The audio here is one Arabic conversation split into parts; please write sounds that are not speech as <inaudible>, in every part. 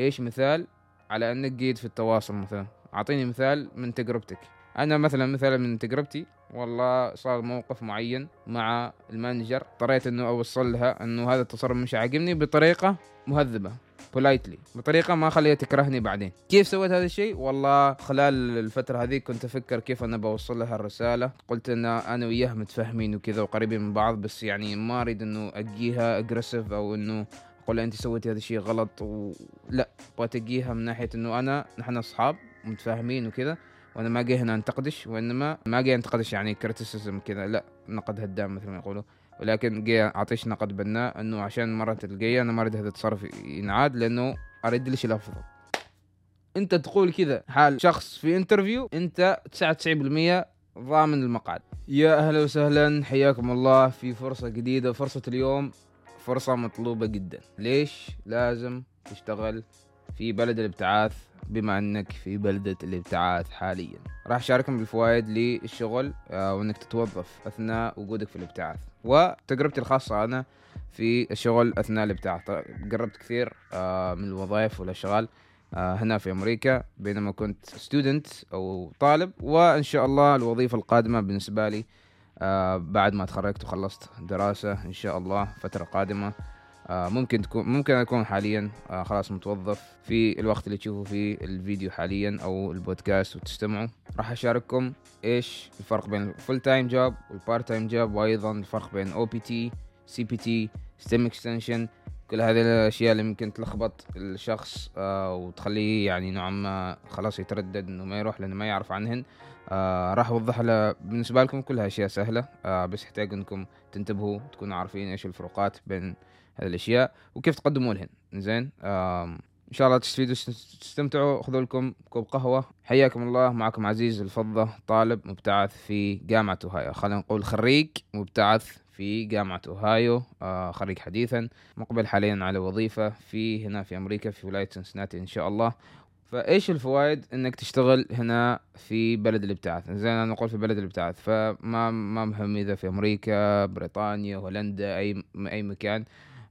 إيش مثال؟ على إنك جيد في التواصل مثلا. أعطيني مثال من تجربتك. أنا مثلا مثلا من تجربتي والله صار موقف معين مع ال manager. اضطريت إنه أوصل لها إنه هذا التصرف مش عاجبني بطريقة مهذبة politely بطريقة ما اخليها تكرهني بعدين. كيف سويت هذا الشيء؟ والله خلال الفترة هذه كنت أفكر كيف أنا بوصل لها الرسالة. قلت إن أنا وياها متفاهمين وكذا وقريبين من بعض بس يعني ما أريد إنه أجيها aggressive أو إنه أقول أنت سويتي هذا الشيء غلط ولا أبغى تجيها من ناحية إنه أنا نحن أصحاب متفاهمين وكذا وأنا ما جاي هنا أنتقدش وإنما ما جاي أنتقدش يعني criticism كذا لا نقد هدام مثل ما يقولوا. ولكن جاي أعطيش نقد بناء إنه عشان مرة الجاية أنا ما أريد هذا التصرف ينعاد لأنه أريد ليش الافضل أنت تقول كذا حال شخص في interview أنت 99% ضامن المقعد. يا أهلا وسهلا حياكم الله في فرصة جديدة فرصة اليوم. فرصة مطلوبة جدا. ليش لازم تشتغل في بلد الابتعاث بما إنك في بلدة الابتعاث حاليا؟ راح أشارككم بالفوائد للشغل آه، وإنك تتوظف أثناء وجودك في الابتعاث. وتجربتي الخاصة أنا في الشغل أثناء الابتعاث. قربت كثير آه، من الوظائف والأشغال آه، هنا في أمريكا بينما كنت ستودنت أو طالب. وإن شاء الله الوظيفة القادمة بالنسبة لي بعد ما تخرجت وخلصت دراسة إن شاء الله فترة قادمة آه، ممكن تكون ممكن أكون حاليا آه، خلاص متوظف في الوقت اللي تشوفوا فيه الفيديو حاليا أو البودكاست وتستمعوا. راح أشارككم إيش الفرق بين ال full-time job وال part-time job وأيضا الفرق بين أو بي تي سي بي تي ستيم اكستنشن كل هذه الأشياء اللي ممكن تلخبط الشخص آه وتخليه يعني نوعا ما خلاص يتردد إنه ما يروح لأنه ما يعرف عنهن. آه راح أوضح له بالنسبة لكم كلها اشياء سهلة. آه بس يحتاج إنكم تنتبهوا تكونوا عارفين إيش الفروقات بين هذه الأشياء وكيف تقدموا لهن. زين؟ إن شاء الله تستفيدوا تستمتعوا. خذوا لكم كوب قهوة. حياكم الله. معكم عزيز الفضة طالب مبتعث في جامعة أوهايو. خلينا نقول خريج مبتعث في جامعة أوهايو. آه خريج حديثا مقبل حاليا على وظيفة في هنا في أمريكا في ولاية سنسناتي إن شاء الله. فإيش الفوائد إنك تشتغل هنا في بلد الابتعاث؟ زي أنا نقول في بلد الابتعاث. فما ما مهم إذا في أمريكا بريطانيا هولندا اي أي مكان.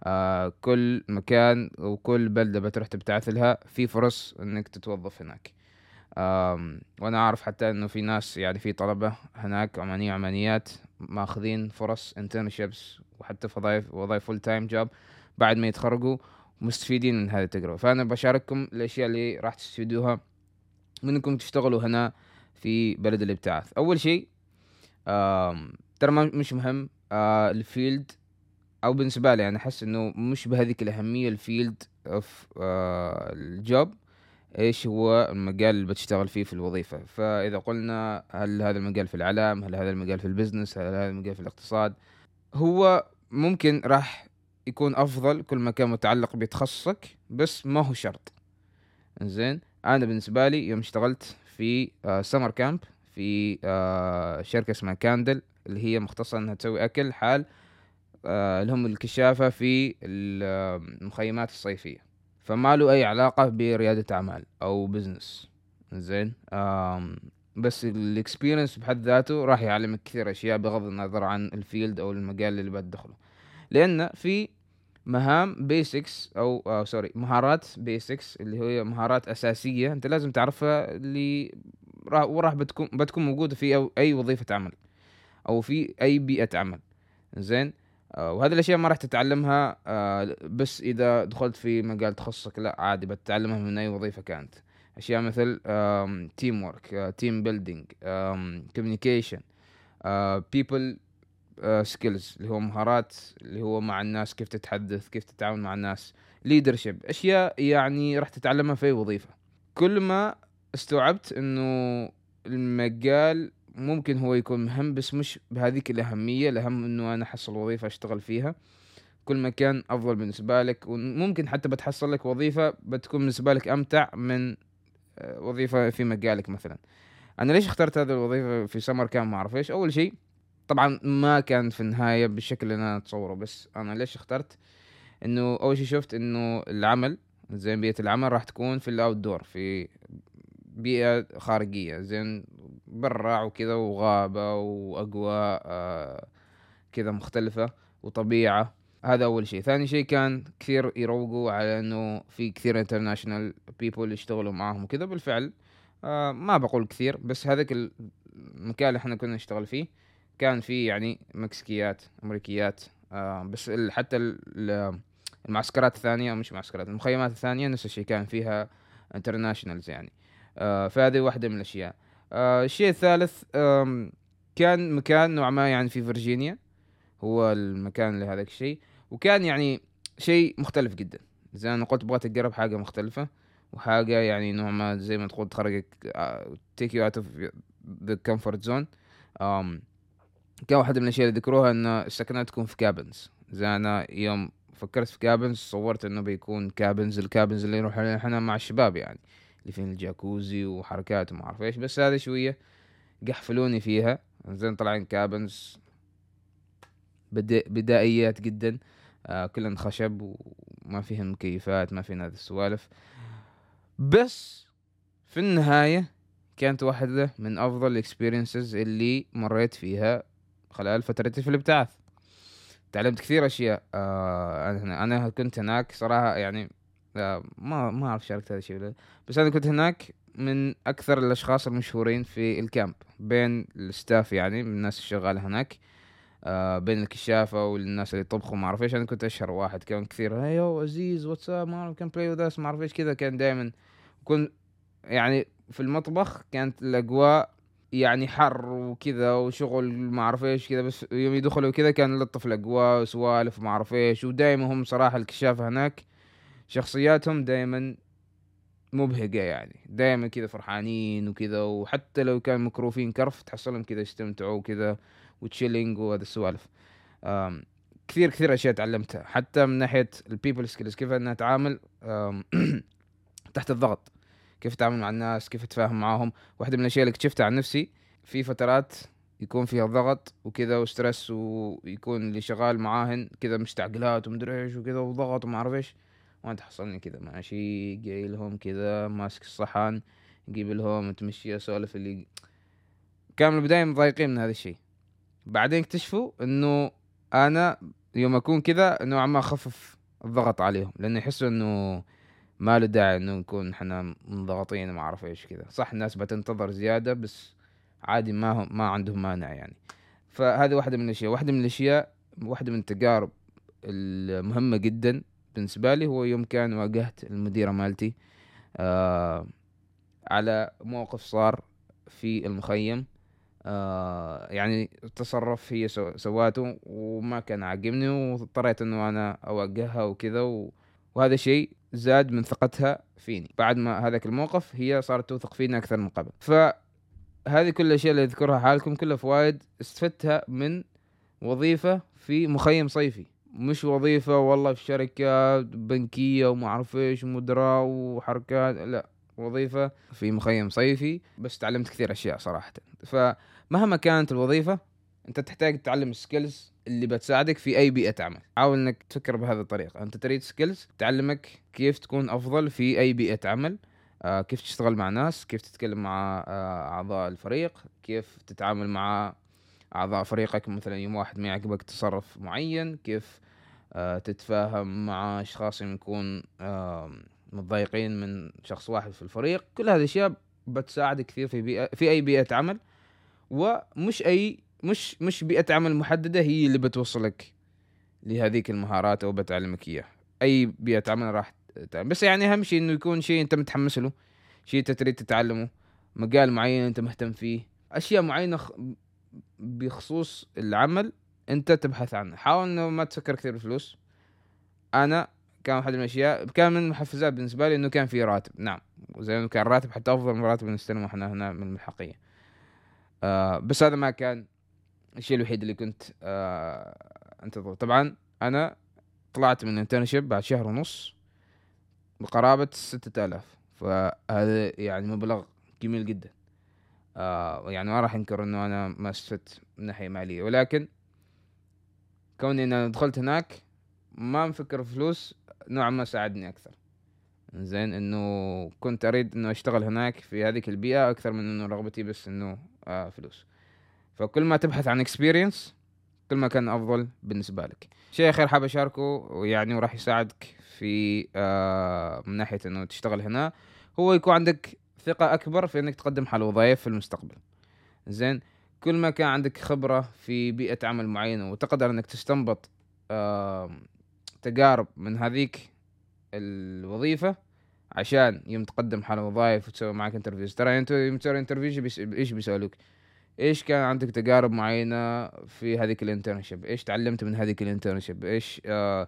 آه كل مكان وكل بلدة بتروح تبتعث لها في فرص إنك تتوظف هناك. آه وأنا أعرف حتى إنه في ناس يعني في طلبة هناك عمانية عمانيات ماخذين فرص internships وحتى وظائف وظائف full-time job بعد ما يتخرجوا مستفيدين من هذه التجربة. فأنا بشارككم الأشياء اللي راح تستفيدوها من إنكم تشتغلوا هنا في بلد الابتعاث. أول شيء ترى مش مهم آه ال field أو بالنسبة لي أنا أحس إنه مش بهذيك الأهمية ال field of آه ال job إيش هو المجال اللي بتشتغل فيه في الوظيفة. فإذا قلنا هل هذا المجال في الإعلام هل هذا المجال في ال business هل هذا المجال في الاقتصاد هو ممكن راح يكون أفضل كل ما كان متعلق بتخصصك بس ما هو شرط. زين أنا بالنسبة لي يوم اشتغلت في آه summer camp في آه شركة اسمها كاندل اللي هي مختصة إنها تسوي أكل حال آه، لهم الكشافة في المخيمات الصيفية. فما له أي علاقة بريادة أعمال أو business زين؟ بس ال experience بحد ذاته راح يعلمك كثير أشياء بغض النظر عن ال field أو المجال اللي بتدخله لأن في مهام basics أو sorry مهارات basics اللي هي مهارات أساسية أنت لازم تعرفها اللي راح وراح بتكون بتكون موجودة في أي وظيفة عمل أو في أي بيئة عمل. زين؟ آه، وهذه الأشياء ما راح تتعلمها آه، بس إذا دخلت في مجال تخصصك لا عادي بتتعلمها من أي وظيفة كانت. أشياء مثل teamwork team building communication people skills اللي هو مهارات اللي هو مع الناس كيف تتحدث كيف تتعامل مع الناس leadership أشياء يعني راح تتعلمها في أي وظيفة. كل ما استوعبت إنه المجال ممكن هو يكون مهم بس مش بهذيك الأهمية الأهم إنه أنا أحصل وظيفة أشتغل فيها. كل ما كان أفضل بالنسبة لك وممكن حتى بتحصل لك وظيفة بتكون بالنسبة لك أمتع من آه، وظيفة في مجالك مثلا. أنا ليش اخترت هذه الوظيفة في سمر كان ما أعرف إيش. أول شيء طبعا ما كان في النهاية بالشكل اللي أنا أتصوره بس أنا ليش اخترت؟ إنه أول شيء شفت إنه العمل زين بيئة العمل راح تكون في الأوت دور في بيئة خارجية زين برع وكذا وغابة وأجواء آه كذا مختلفة وطبيعة. هذا أول شيء. ثاني شيء كان كثير يروقوا على إنه في كثير انترناشونال بيبول يشتغلوا معاهم وكذا. بالفعل آه ما بقول كثير بس هذاك المكان اللي إحنا كنا نشتغل فيه كان فيه يعني مكسيكيات أمريكيات آه بس حتى ال المعسكرات الثانية مش معسكرات المخيمات الثانية نفس الشيء كان فيها انترناشونالز يعني. فهذه واحدة من الأشياء. آه الشيء الثالث آه كان مكان نوعا ما يعني في فرجينيا هو المكان لهذاك الشيء وكان يعني شيء مختلف جدا. زي أنا قلت بغيت تجرب حاجة مختلفة وحاجة يعني نوع ما زي ما تقول تخرجك take you out of the comfort zone كان واحدة من الأشياء اللي ذكروها إن السكنات تكون في cabins زي أنا يوم فكرت في cabins صورت إنه بيكون cabins ال cabins اللي نروح إحنا مع الشباب يعني. اللي فين الجاكوزي وحركات وما أعرف إيش. بس هذه شوية قحفلوني فيها. زين طلعين cabins. بدائيات جدا. آه كلن خشب وما فيهم مكيفات ما فيهم هذه السوالف. بس في النهاية كانت واحدة من أفضل ال experiences اللي مريت فيها خلال فترتي في الإبتعاث. تعلمت كثير أشياء. آه أنا كنت هناك صراحة يعني ما ما أعرف شاركت هذا الشيء بس أنا كنت هناك من أكثر الأشخاص المشهورين في ال camp بين ال staff يعني من الناس الشغالة هناك آه بين الكشافة والناس اللي يطبخوا ما أعرف إيش. أنا كنت أشهر واحد كان كثير hey Aziz what's up ما أعرف come play with ما أعرف إيش كذا. كان دائما كنت يعني في المطبخ كانت الأجواء يعني حر وكذا وشغل ما أعرف إيش كذا بس يوم يدخلوا كذا كان لطف الأجواء وسوالف ما أعرف إيش. ودائما هم صراحة الكشافة هناك. شخصياتهم دائما مبهجة يعني. دائما كذا فرحانين وكذا وحتى لو كان مكروفين كرف تحصلهم كذا يستمتعوا كذا و chilling وهذا السوالف. كثير كثير أشياء تعلمتها. حتى من ناحية ال people skills كيف أنها تعامل <clears throat> تحت الضغط. كيف تتعامل مع الناس كيف تتفاهم معاهم. واحدة من الأشياء اللي اكتشفتها عن نفسي في فترات يكون فيها ضغط وكذا و stress ويكون اللي شغال معاهن كذا مستعجلات ومدري إيش وكذا وضغط وما أعرف إيش. وأنا تحصلني كذا ماشي؟ جاي لهم كذا ماسك الصحن يجيب لهم تمشي أسولف اللي كان من البداية مضايقين من هذا الشيء. بعدين اكتشفوا إنه أنا يوم أكون كذا نوعا ما أخفف الضغط عليهم لأنه يحسوا إنه ما له داعي إنه نكون إحنا منضغطين ما أعرف إيش كذا صح الناس بتنتظر زيادة بس عادي ما هم ما عندهم مانع يعني. فهذه واحدة من الأشياء. واحدة من الأشياء واحدة من التجارب المهمة جدا بالنسبة لي هو يوم كان واجهت المديرة مالتي آه على موقف صار في المخيم آه يعني تصرف هي سواته وما كان عاجبني واضطريت إنه أنا أوجهها وكذا. وهذا شيء زاد من ثقتها فيني بعد ما هذاك الموقف هي صارت توثق فيني أكثر من قبل فهذه كل الأشياء اللي أذكرها حالكم كلها فوائد استفدتها من وظيفة في مخيم صيفي مش وظيفة والله في شركة بنكية وما أعرف إيش ومدراء وحركات لا وظيفة في مخيم صيفي بس تعلمت كثير أشياء صراحة. فمهما كانت الوظيفة أنت تحتاج تتعلم ال skills اللي بتساعدك في أي بيئة عمل حاول إنك تفكر بهذه الطريقة. أنت تريد skills تعلمك كيف تكون أفضل في أي بيئة عمل آه كيف تشتغل مع ناس كيف تتكلم مع آه أعضاء الفريق كيف تتعامل مع أعضاء فريقك مثلا يوم واحد ما يعجبك تصرف معين كيف تتفاهم مع أشخاص يكون آه متضايقين من شخص واحد في الفريق. كل هذه الاشياء بتساعدك كثير في بيئة في أي بيئة عمل. ومش أي مش مش بيئة عمل محددة هي اللي بتوصلك لهذيك المهارات أو بتعلمك إياها. أي بيئة عمل راح تعلم. بس يعني أهم شيء إنه يكون شيء أنت متحمس له شيء أنت تريد تتعلمه مجال معين أنت مهتم فيه. أشياء معينة بخصوص العمل انت تبحث عنه. حاول إنه ما تفكر كثير بالفلوس. أنا كان واحد من الأشياء كان من المحفزات بالنسبة لي إنه كان في راتب. نعم وزي ما كان راتب حتى أفضل من راتب نستلمه إحنا هنا من الملحقيه آه بس هذا ما كان الشيء الوحيد اللي كنت آه انتظر طبعا أنا طلعت من الانترنشيب بعد شهر ونص بقرابة ستة آلاف. فهذا يعني مبلغ جميل جدا. آه يعني ما راح أنكر إنه أنا ما استفدت من ناحية مالية. ولكن كوني ان أنا دخلت هناك ما مفكر فلوس نوعا ما ساعدني أكثر. زين إنه كنت أريد إنه أشتغل هناك في هذه البيئة أكثر من إنه رغبتي بس إنه آه فلوس. فكل ما تبحث عن اكسبيرينس كل ما كان أفضل بالنسبة لك. شيء اخير حاب أشاركه يعني وراح يساعدك في آه من ناحية إنه تشتغل هنا هو يكون عندك ثقة أكبر في إنك تقدم حل وظائف في المستقبل. زين كل ما كان عندك خبرة في بيئة عمل معينة وتقدر إنك تستنبط تجارب من هذيك الوظيفة عشان يوم تقدم حال وظائف وتسوي معك interviews ترى انت يوم تسوي interview إيش بيسألوك؟ إيش كان عندك تجارب معينة في هذيك ال internship إيش تعلمت من هذيك ال internship إيش آه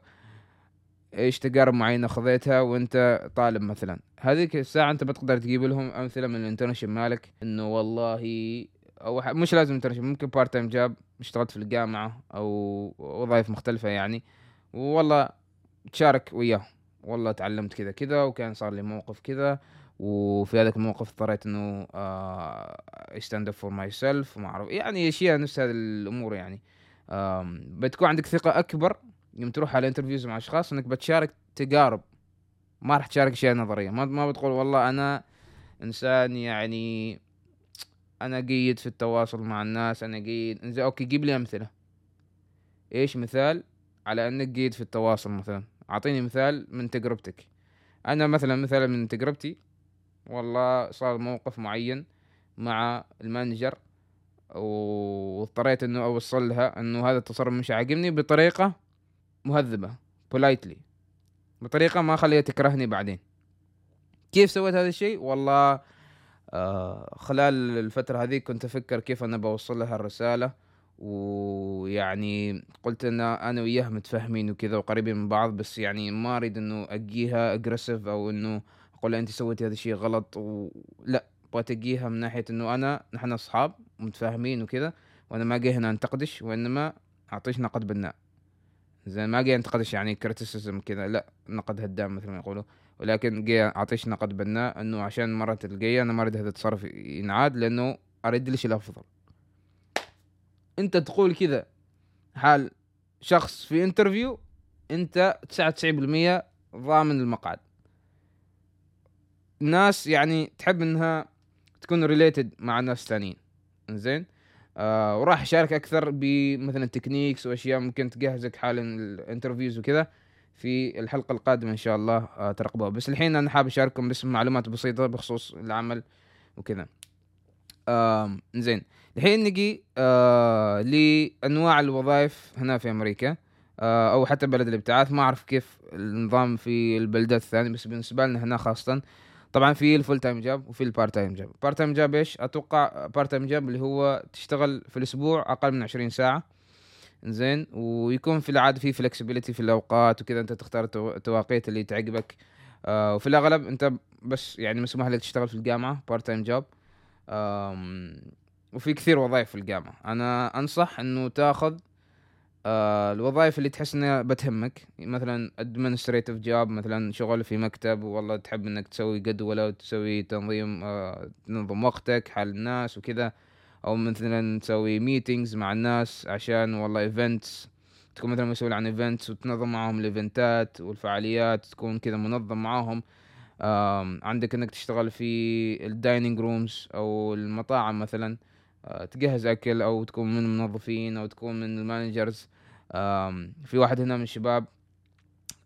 إيش تجارب معينة خذيتها وأنت طالب مثلا؟ هذيك الساعة أنت بتقدر تجيب لهم أمثلة من ال internship مالك إنه والله أو مش لازم internship ممكن part time job اشتغلت في الجامعة أو وظائف مختلفة يعني. والله تشارك وياه. والله تعلمت كذا كذا وكان صار لي موقف كذا وفي هذاك الموقف اضطريت إنه stand up for myself وما أعرف يعني أشياء نفس هذه الأمور يعني. بتكون عندك ثقة أكبر يوم تروح على interviews مع أشخاص إنك بتشارك تجارب. ما راح تشارك أشياء نظرية. ما ما بتقول والله أنا إنسان يعني أنا جيد في التواصل مع الناس أنا جيد. إنزين okay جيب لي أمثلة. إيش مثال على إنك جيد في التواصل مثلا؟ أعطيني مثال من تجربتك. أنا مثلا مثلا من تجربتي والله صار موقف معين مع ال manager واضطريت إنه أوصل لها إنه هذا التصرف مش عاجبني بطريقة مهذبة politely. بطريقة ما خليها تكرهني بعدين. كيف سويت هذا الشيء؟ والله آه خلال الفترة هذه كنت أفكر كيف أنا بوصل لها الرسالة ويعني قلت إن أنا وياه متفاهمين وكذا وقريبين من بعض بس يعني ما أريد إنه أجيها aggressive أو إنه أقول أنت سويتي هذا الشيء غلط ولا أبغى تجيها من ناحية إنه أنا نحن أصحاب متفاهمين وكذا وأنا ما جاي هنا أنتقدش وإنما أعطيش نقد بناء زين ما جاي انتقدش يعني criticism كذا لا نقد هدام مثل ما يقولوا. ولكن جاي اعطيش نقد بناء إنه عشان مرة الجاية أنا ما أريد هذا التصرف ينعاد لأنه أريد ليش الافضل أنت تقول كذا حال شخص في interview أنت تسعة وتسعين بالمية ضامن المقعد. ناس يعني تحب إنها تكون related مع ناس ثانيين زين آه وراح أشارك أكثر بمثلا techniques وأشياء ممكن تجهزك حال ال interviews وكذا في الحلقة القادمة إن شاء الله آه ترقبوها. بس الحين أنا حاب أشارككم بس معلومات بسيطة بخصوص العمل وكذا. زين. الحين نجي آه لأنواع الوظائف هنا في أمريكا أو حتى بلد الابتعاث. ما أعرف كيف النظام في البلدات الثانية بس بالنسبة لنا هنا خاصة طبعا في ال full time job وفي ال part time job ال part time job إيش؟ أتوقع part time job اللي هو تشتغل في الأسبوع أقل من عشرين ساعة. زين ويكون في العادة في flexibility في الأوقات وكذا. أنت تختار التواقيت اللي تعجبك. آه وفي الأغلب أنت بس يعني مسموح لك تشتغل في الجامعة part time job وفي كثير وظائف في الجامعة. أنا أنصح إنه تاخذ آه الوظائف اللي تحس إنها بتهمك مثلا administrative job مثلا شغل في مكتب والله تحب إنك تسوي جدولة وتسوي تنظيم آه تنظم وقتك حال الناس وكذا. أو مثلا تسوي meetings مع الناس عشان والله events تكون مثلا مسؤول عن events وتنظم معاهم ال eventات والفعاليات تكون كذا منظم معاهم. عندك إنك تشتغل في ال dining rooms أو المطاعم مثلا. تجهز أكل أو تكون من المنظفين أو تكون من ال managers. في واحد هنا من الشباب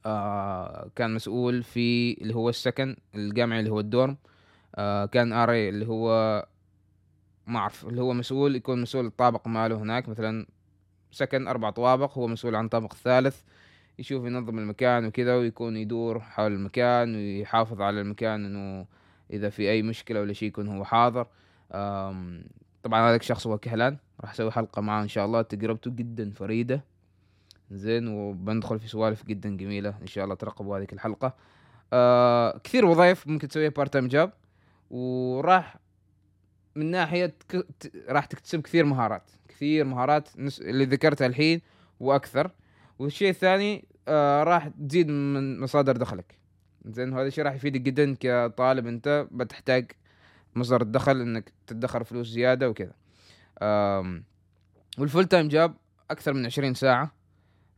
آه، كان مسؤول في اللي هو السكن الجامعي اللي هو ال dorm. آه، كان اري اللي هو ما أعرف اللي هو مسؤول يكون مسؤول الطابق ماله هناك. مثلا سكن أربع طوابق هو مسؤول عن الطابق الثالث يشوف ينظم المكان وكذا ويكون يدور حول المكان ويحافظ على المكان إنه إذا في أي مشكلة ولا شيء يكون هو حاضر. طبعا هذاك الشخص هو كهلان. راح أسوي حلقة معاه إن شاء الله. تجربته جدا فريدة. زين وبندخل في سوالف جدا جميلة إن شاء الله ترقبوا هذيك الحلقة. آه كثير وظائف ممكن تسويها part time job وراح من ناحية راح تكتسب كثير مهارات. كثير مهارات اللي ذكرتها الحين وأكثر. والشيء الثاني آه راح تزيد من مصادر دخلك. زين هذا الشيء راح يفيدك جدا كطالب أنت. بتحتاج مصدر الدخل إنك تدخر فلوس زيادة وكذا. وال full time job أكثر من عشرين ساعة.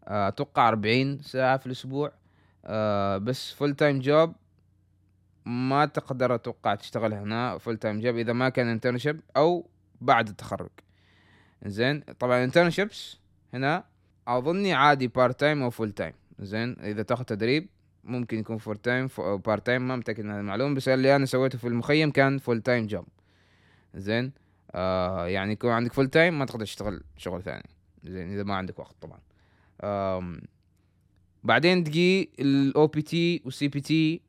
آه، أتوقع أربعين ساعة في الأسبوع. آه، بس full-time job ما تقدر أتوقع تشتغل هنا. full-time job إذا ما كان internship أو بعد التخرج. زين؟ طبعا internships هنا أظني عادي part-time أو full-time زين؟ إذا تاخذ تدريب ممكن يكون full-time أو part-time ما متأكد من هذه المعلومة بس اللي أنا سويته في المخيم كان full-time job زين؟ آه يعني يكون عندك full-time ما تقدر تشتغل شغل ثاني. زين؟ إذا ما عندك وقت طبعا. آم بعدين تجي ال OPT وال CPT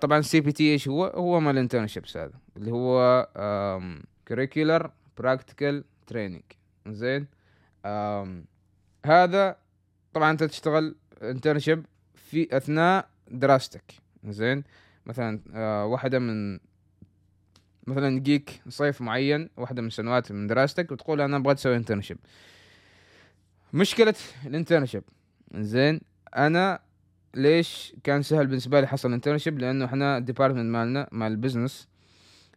طبعا ال CPT إيش هو؟ هو مال ال internships هذا اللي هو Curricular Practical Training زين؟ هذا طبعا أنت تشتغل internship في أثناء دراستك. زين؟ مثلا آه واحدة من مثلا يجيك صيف معين واحدة من السنوات من دراستك وتقول أنا أبغى أسوي internship مشكلة ال internship زين؟ أنا ليش كان سهل بالنسبة لي حصل internship لأنه إحنا ال department مالنا مال ال business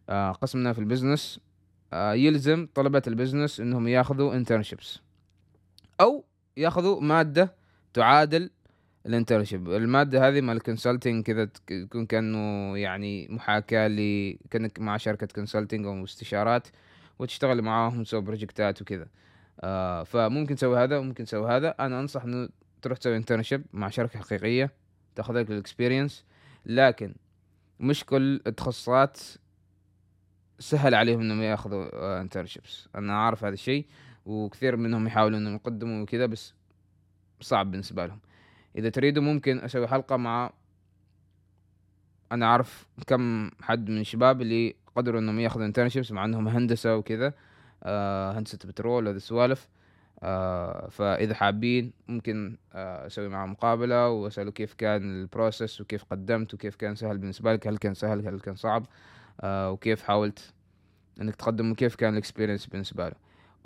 آه قسمنا في ال business آه يلزم طلبة ال business إنهم ياخذوا internships أو ياخذوا مادة تعادل ال internship المادة هذه مال ال consulting كذا تكون كأنه يعني محاكاة ل كأنك مع شركة consulting أو استشارات وتشتغل معاهم تسوي project ات وكذا. آه فممكن تسوي هذا وممكن تسوي هذا. أنا أنصح إنه تروح تسوي internship مع شركة حقيقية تاخذ لك ال experience لكن مش كل التخصصات سهل عليهم إنهم يأخذوا internships أنا عارف هذا الشيء وكثير منهم يحاولوا إنهم يقدموا وكذا بس صعب بالنسبة لهم. إذا تريدوا ممكن أسوي حلقة مع أنا أعرف كم حد من الشباب اللي قدروا إنهم ياخذوا internships مع إنهم هندسة وكذا آه هندسة بترول وهذه السوالف. آه فإذا حابين ممكن آه أسوي معه مقابلة وأسأله كيف كان ال process وكيف قدمت وكيف كان سهل بالنسبة لك هل كان سهل هل كان صعب آه وكيف حاولت إنك تقدم وكيف كان ال experience بالنسبة له.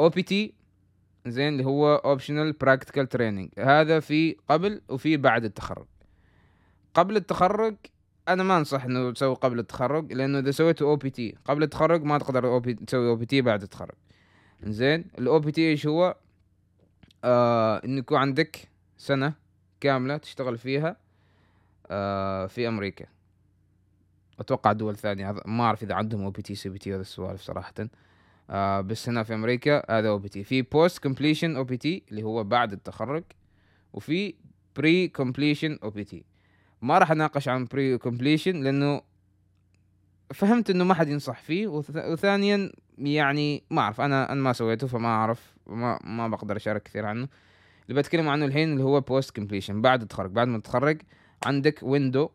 OPT زين اللي هو Optional Practical Training هذا في قبل وفي بعد التخرج. قبل التخرج أنا ما أنصح إنه تسوي قبل التخرج لأنه إذا سويت OPT قبل التخرج ما تقدر تسوي OPT بعد التخرج. زين ال OPT إيش هو؟ آه انه يكون عندك سنة كاملة تشتغل فيها آه في أمريكا. أتوقع دول ثانية ما أعرف إذا عندهم أو بي تي سي بي تي هذا السوالف صراحة. آه بس هنا في أمريكا هذا OPT في post-completion OPT اللي هو بعد التخرج وفي pre-completion OPT ما راح اناقش عن pre-completion لأنه فهمت إنه ما حد ينصح فيه وثانيا يعني ما أعرف أنا أنا ما سويته فما أعرف ما ما بقدر أشارك كثير عنه. اللي بتكلم عنه الحين اللي هو post-completion بعد التخرج بعد ما تتخرج عندك window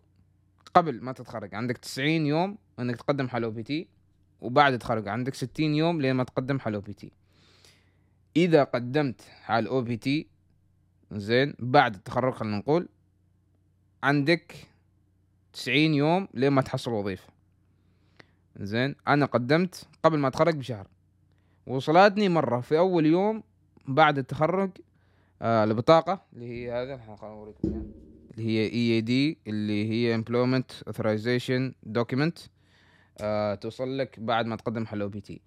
قبل ما تتخرج عندك 90 يوم إنك تقدم OPT وبعد التخرج عندك 60 يوم لين ما تقدم حال OPT إذا قدمت حال OPT زين بعد التخرج خلينا نقول عندك 90 يوم لين ما تحصل وظيفة. زين أنا قدمت قبل ما أتخرج بشهر. وصلتني مرة في أول يوم بعد التخرج آه البطاقه اللي هي هذا خليني أوريكم. اللي هي EAD اللي هي Employment Authorization Document توصل لك بعد ما تقدم حال OPT.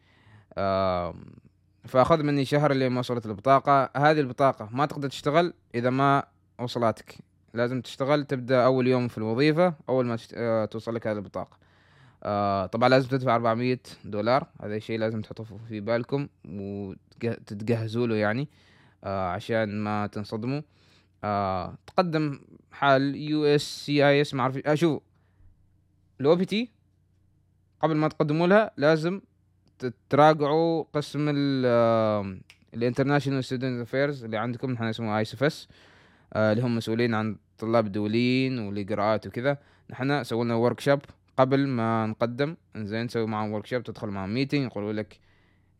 فأخذ مني شهر اللي ما وصلت البطاقة. هذه البطاقة ما تقدر تشتغل إذا ما وصلتك لازم تشتغل تبدأ أول يوم في الوظيفة أول ما آه توصل لك هذه البطاقة. آه طبعا لازم تدفع 400 دولار. هذا الشيء لازم تحطوه في بالكم وتتجهزوا له يعني آه عشان ما تنصدموا. آه تقدم حال يو إس سي آي إس ما اعرف أشوف ال OPT قبل ما تقدموا لها لازم تراجعوا قسم ال International Student Affairs اللي عندكم نحن اسمه ISS اللي هم مسؤولين عن طلاب دوليين والإجراءات وكذا. نحن سوينا workshop قبل ما نقدم. إنزين نسوي معهم workshop تدخل معهم meeting يقولوا لك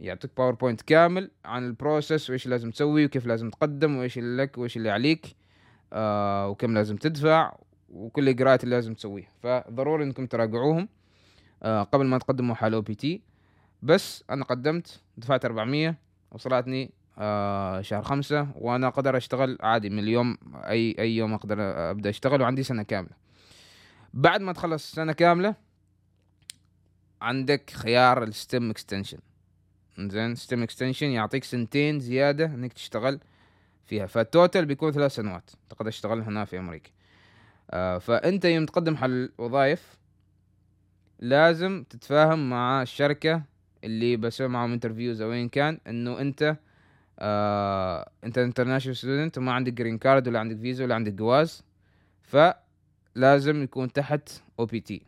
يعطيك PowerPoint كامل عن ال process وإيش لازم تسوي وكيف لازم تقدم وإيش اللي لك وإيش اللي عليك آه وكم لازم تدفع وكل الإجراءات اللي لازم تسويها. فضروري إنكم تراجعوهم. آه قبل ما تقدموا حال OPT بس أنا قدمت دفعت 400 وصلتني آه شهر خمسة وأنا أقدر أشتغل عادي من اليوم أي أي يوم أقدر أبدأ أشتغل وعندي سنة كاملة. بعد ما تخلص سنة كاملة عندك خيار ال STEM extension زين STEM extension يعطيك سنتين زيادة إنك تشتغل فيها. فال total بيكون ثلاث سنوات تقدر تشتغل هنا في أمريكا. آه فأنت يوم تقدم حال وظائف لازم تتفاهم مع الشركة اللي بسوي معهم interviews أو وين كان إنه أنت آه أنت international student وما عندك green card ولا عندك فيزا ولا عندك جواز فلازم يكون تحت OPT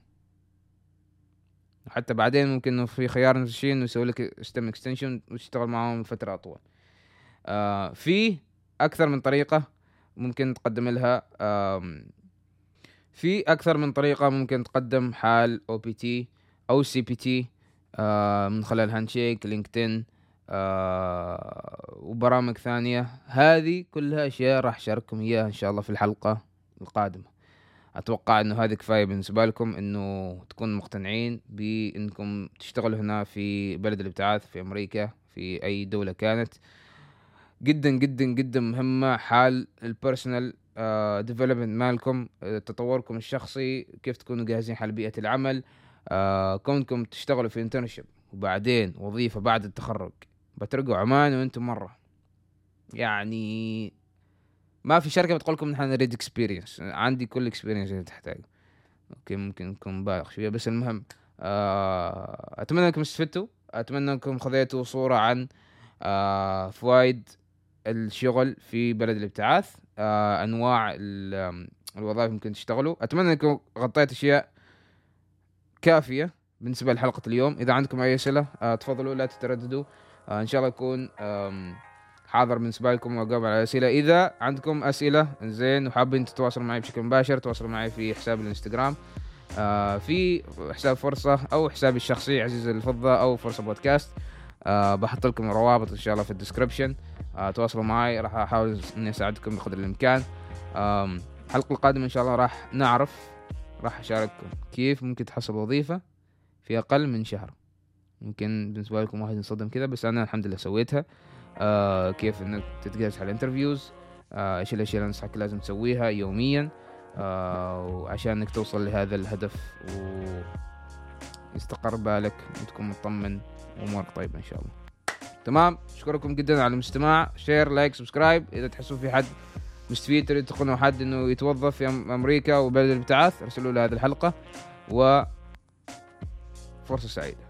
حتى بعدين ممكن إنه في خيار نفس الشيء إنه يسوي لك STEM extension وتشتغل معاهم فتره أطول. آه في أكثر من طريقة ممكن تقدم لها في أكثر من طريقة ممكن تقدم حال أو بي تي أو سي بي تي من خلال Handshake LinkedIn آه وبرامج ثانية. هذه كلها أشياء راح أشارككم إياها إن شاء الله في الحلقة القادمة. أتوقع إنه هذه كفاية بالنسبة لكم إنه تكونوا مقتنعين بإنكم تشتغلوا هنا في بلد الابتعاث في أمريكا في أي دولة كانت. جدا جدا جدا مهمة حال ال personal development مالكم آه، تطوركم الشخصي كيف تكونوا جاهزين حال بيئة العمل آه كونكم تشتغلوا في internship وبعدين وظيفة بعد التخرج. بترجعوا عمان وأنتم مرة. يعني ما في شركة بتقول لكم نحن نريد experience عندي كل experience اللي تحتاجه. okay ممكن نكون مبالغ شوية بس المهم آه أتمنى إنكم استفدتوا. أتمنى إنكم خذيتوا صورة عن آه فوائد الشغل في بلد الابتعاث آه أنواع الوظائف ممكن تشتغلوا. أتمنى أنكم غطيت أشياء كافية بالنسبة لحلقة اليوم. إذا عندكم أي أسئلة آه تفضلوا لا تترددوا. آه إن شاء الله يكون حاضر بالنسبة لكم وأجاوب على الاسئله إذا عندكم أسئلة زين وحابين تتواصلوا معي بشكل مباشر تواصلوا معي في حساب الإنستغرام آه في حساب فرصة أو حسابي الشخصي عزيز الفضة أو فرصة بودكاست. آه بحط لكم الروابط إن شاء الله في ال description. تواصلوا معي راح أحاول إني أساعدكم بقدر الإمكان. الحلقة القادمة إن شاء الله راح نعرف راح أشارككم كيف ممكن تحصل وظيفة في أقل من شهر. ممكن بالنسبة لكم واحد ينصدم كذا بس أنا الحمد لله سويتها. آه كيف انك تتجهز على ال interviews. آه إيش الأشياء اللي أنصحك لازم تسويها يوميا. آه وعشان انك توصل لهذا الهدف ويستقر بالك وتكون مطمن وأمورك طيبة إن شاء الله. تمام؟ أشكركم جدا على الاستماع share like subscribe إذا تحسوا في حد مستفيد تريد تقنعوا حد إنه يتوظف في أمريكا وبلد الابتعاث أرسلوا له هذه الحلقة. و فرصة سعيدة.